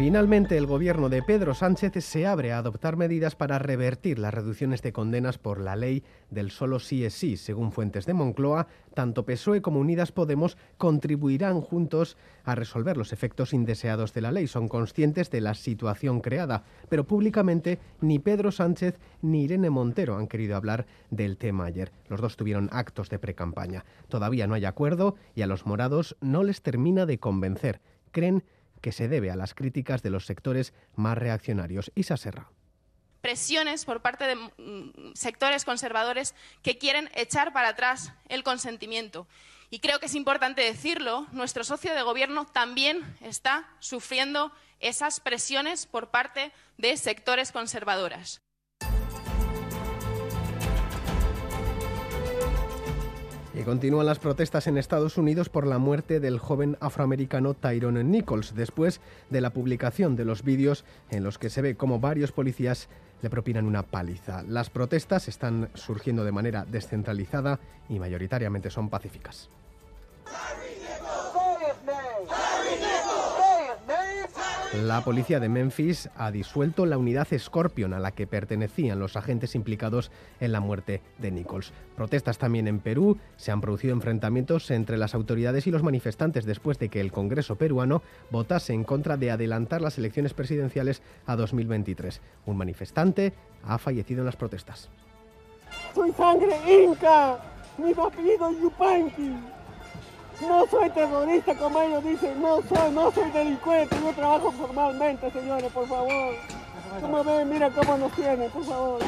Finalmente, el gobierno de Pedro Sánchez se abre a adoptar medidas para revertir las reducciones de condenas por la ley del solo sí es sí. Según fuentes de Moncloa, tanto PSOE como Unidas Podemos contribuirán juntos a resolver los efectos indeseados de la ley. Son conscientes de la situación creada, pero públicamente ni Pedro Sánchez ni Irene Montero han querido hablar del tema ayer. Los dos tuvieron actos de precampaña. Todavía no hay acuerdo y a los morados no les termina de convencer. Creen que se debe a las críticas de los sectores más reaccionarios. Isa Serra presiones por parte de mm, sectores conservadores que quieren echar para atrás el consentimiento. Y creo que es importante decirlo, nuestro socio de gobierno también está sufriendo esas presiones por parte de sectores conservadores. Y continúan las protestas en Estados Unidos por la muerte del joven afroamericano Tyrone Nichols, después de la publicación de los vídeos en los que se ve cómo varios policías le propinan una paliza. Las protestas están surgiendo de manera descentralizada y mayoritariamente son pacíficas. La policía de Memphis ha disuelto la unidad Scorpion a la que pertenecían los agentes implicados en la muerte de Nichols. Protestas también en Perú. Se han producido enfrentamientos entre las autoridades y los manifestantes después de que el Congreso peruano votase en contra de adelantar las elecciones presidenciales a 2023. Un manifestante ha fallecido en las protestas. Soy sangre inca. Mi apellido Yupanqui. No soy terrorista como ellos dicen, no soy, no soy delincuente, yo trabajo formalmente, señores, por favor. Como ven, mira cómo nos tienen, por favor.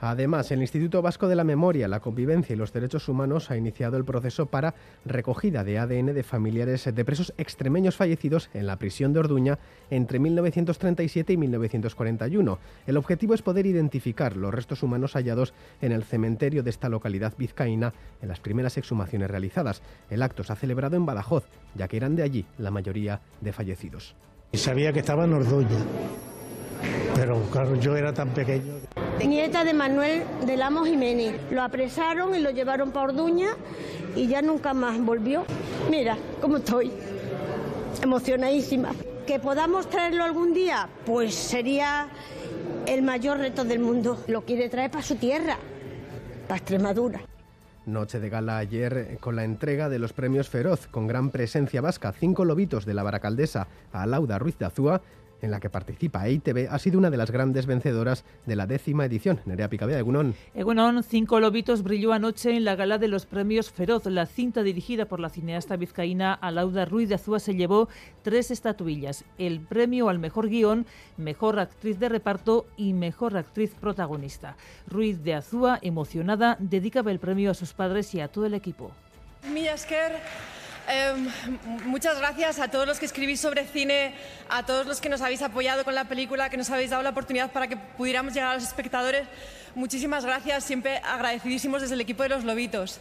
Además, el Instituto Vasco de la Memoria, la Convivencia y los Derechos Humanos ha iniciado el proceso para recogida de ADN de familiares de presos extremeños fallecidos en la prisión de Orduña entre 1937 y 1941. El objetivo es poder identificar los restos humanos hallados en el cementerio de esta localidad vizcaína en las primeras exhumaciones realizadas. El acto se ha celebrado en Badajoz, ya que eran de allí la mayoría de fallecidos. Sabía que estaba en Orduña, pero claro, yo era tan pequeño. Nieta de Manuel del Amo Jiménez. Lo apresaron y lo llevaron para Orduña y ya nunca más volvió. Mira cómo estoy, emocionadísima. ¿Que podamos traerlo algún día? Pues sería el mayor reto del mundo. Lo quiere traer para su tierra, para Extremadura. Noche de gala ayer con la entrega de los premios Feroz, con gran presencia vasca. Cinco lobitos de la baracaldesa a Lauda Ruiz de Azúa en la que participa EITB, ha sido una de las grandes vencedoras de la décima edición. Nerea Picabea, Egunon. Egunon, Cinco Lobitos brilló anoche en la gala de los premios Feroz. La cinta dirigida por la cineasta vizcaína Alauda Ruiz de Azúa se llevó tres estatuillas. El premio al mejor guion, mejor actriz de reparto y mejor actriz protagonista. Ruiz de Azúa, emocionada, dedicaba el premio a sus padres y a todo el equipo. Em, muchas gracias a todos los que escribís sobre cine, a todos los que nos habéis apoyado con la película, que nos habéis dado la oportunidad para que pudiéramos llegar a los espectadores. Muchísimas gracias, siempre agradecidísimos desde el equipo de los Lobitos.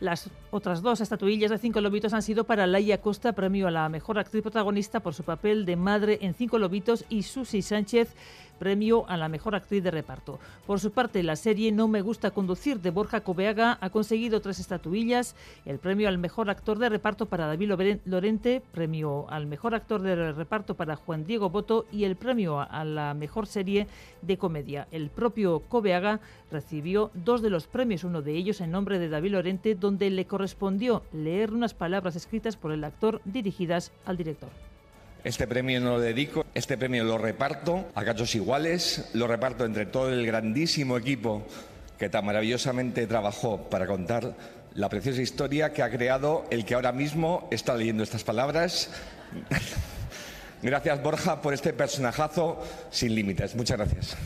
Las otras dos estatuillas de Cinco Lobitos han sido para Laia Costa, premio a la mejor actriz protagonista por su papel de madre en Cinco Lobitos, y Susi Sánchez, premio a la mejor actriz de reparto. Por su parte, la serie No me gusta conducir de Borja Cobeaga ha conseguido tres estatuillas, el premio al mejor actor de reparto para David Lorente, premio al mejor actor de reparto para Juan Diego Boto y el premio a la mejor serie de comedia. El propio Cobeaga recibió dos de los premios, uno de ellos en nombre de David Lorente, donde le correspondió leer unas palabras escritas por el actor dirigidas al director. Este premio no lo dedico, este premio lo reparto a cachos iguales, lo reparto entre todo el grandísimo equipo que tan maravillosamente trabajó para contar la preciosa historia que ha creado el que ahora mismo está leyendo estas palabras. Gracias Borja por este personajazo sin límites. Muchas gracias.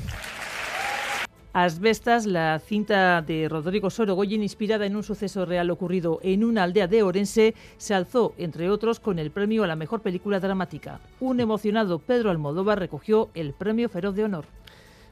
Asbestas, la cinta de Rodrigo Sorogoyen, inspirada en un suceso real ocurrido en una aldea de Orense, se alzó, entre otros, con el premio a la mejor película dramática. Un emocionado Pedro Almodóvar recogió el premio Feroz de Honor.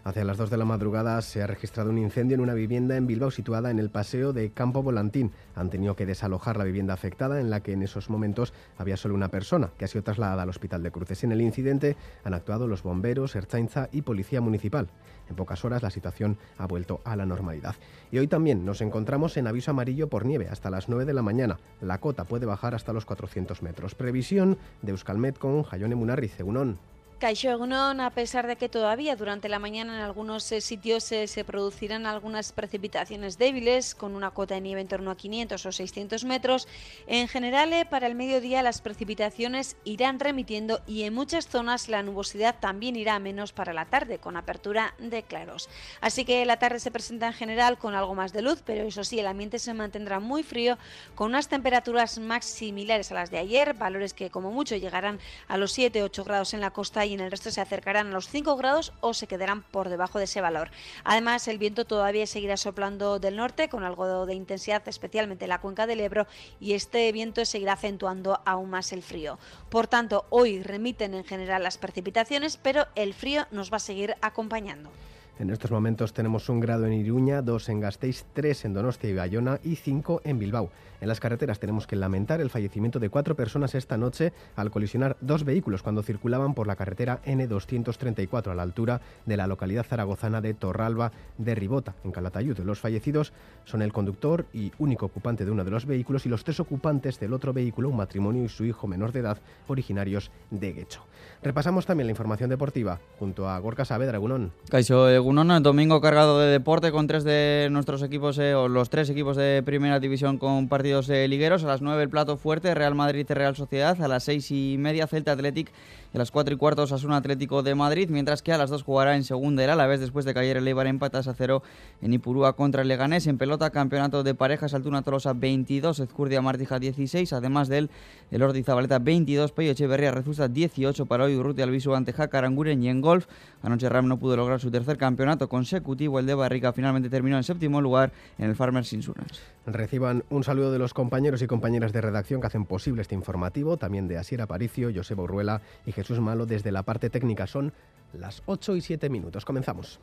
Hacia las 2 de la madrugada se ha registrado un incendio en una vivienda en Bilbao situada en el paseo de Campo Volantín. Han tenido que desalojar la vivienda afectada en la que en esos momentos había solo una persona que ha sido trasladada al hospital de Cruces. En el incidente han actuado los bomberos, Erzainza y Policía Municipal. En pocas horas la situación ha vuelto a la normalidad. Y hoy también nos encontramos en aviso amarillo por nieve hasta las 9 de la mañana. La cota puede bajar hasta los 400 metros. Previsión de Euskalmet con Jayone Munarri, Unón. Caixo Egunon, a pesar de que todavía durante la mañana en algunos eh, sitios eh, se producirán algunas precipitaciones débiles, con una cota de nieve en torno a 500 o 600 metros, en general eh, para el mediodía las precipitaciones irán remitiendo y en muchas zonas la nubosidad también irá a menos para la tarde, con apertura de claros. Así que la tarde se presenta en general con algo más de luz, pero eso sí, el ambiente se mantendrá muy frío, con unas temperaturas más similares a las de ayer, valores que como mucho llegarán a los 7-8 grados en la costa y y en el resto se acercarán a los 5 grados o se quedarán por debajo de ese valor. Además, el viento todavía seguirá soplando del norte con algo de intensidad, especialmente en la cuenca del Ebro, y este viento seguirá acentuando aún más el frío. Por tanto, hoy remiten en general las precipitaciones, pero el frío nos va a seguir acompañando. En estos momentos tenemos un grado en Iruña, dos en Gasteiz, tres en Donostia y Bayona y cinco en Bilbao. En las carreteras tenemos que lamentar el fallecimiento de cuatro personas esta noche al colisionar dos vehículos cuando circulaban por la carretera N234 a la altura de la localidad zaragozana de Torralba de Ribota, en Calatayud. Los fallecidos son el conductor y único ocupante de uno de los vehículos y los tres ocupantes del otro vehículo, un matrimonio y su hijo menor de edad, originarios de Guecho. Repasamos también la información deportiva junto a Gorka Saavedra. Caixo Egunon, domingo cargado de deporte con tres de nuestros equipos, eh, o los tres equipos de primera división con partidos de ligueros. A las 9 el plato fuerte, Real Madrid y Real Sociedad. A las 6 y media Celta Athletic. Y a las 4 y cuarto un Atlético de Madrid. Mientras que a las 2 jugará en segunda el vez después de que ayer el Eibar empatas a cero en Ipurúa contra el Leganés. En pelota, campeonato de parejas, Altuna Tolosa 22, Ezcurdia Martija 16. Además de él, el Ordi Zabaleta 22, Peyo Echeverría Rezusta 18 para hoy, Urruti Albisu ante Jacaranguren y en golf. Anoche Ram no pudo lograr su tercer campeonato consecutivo. El de Barrica finalmente terminó en séptimo lugar en el Farmers Insurance. Reciban un saludo de los compañeros y compañeras de redacción que hacen posible este informativo, también de Asier Aparicio, Joseba Urruela y Jesús Malo desde la parte técnica. Son las 8 y 7 minutos. Comenzamos.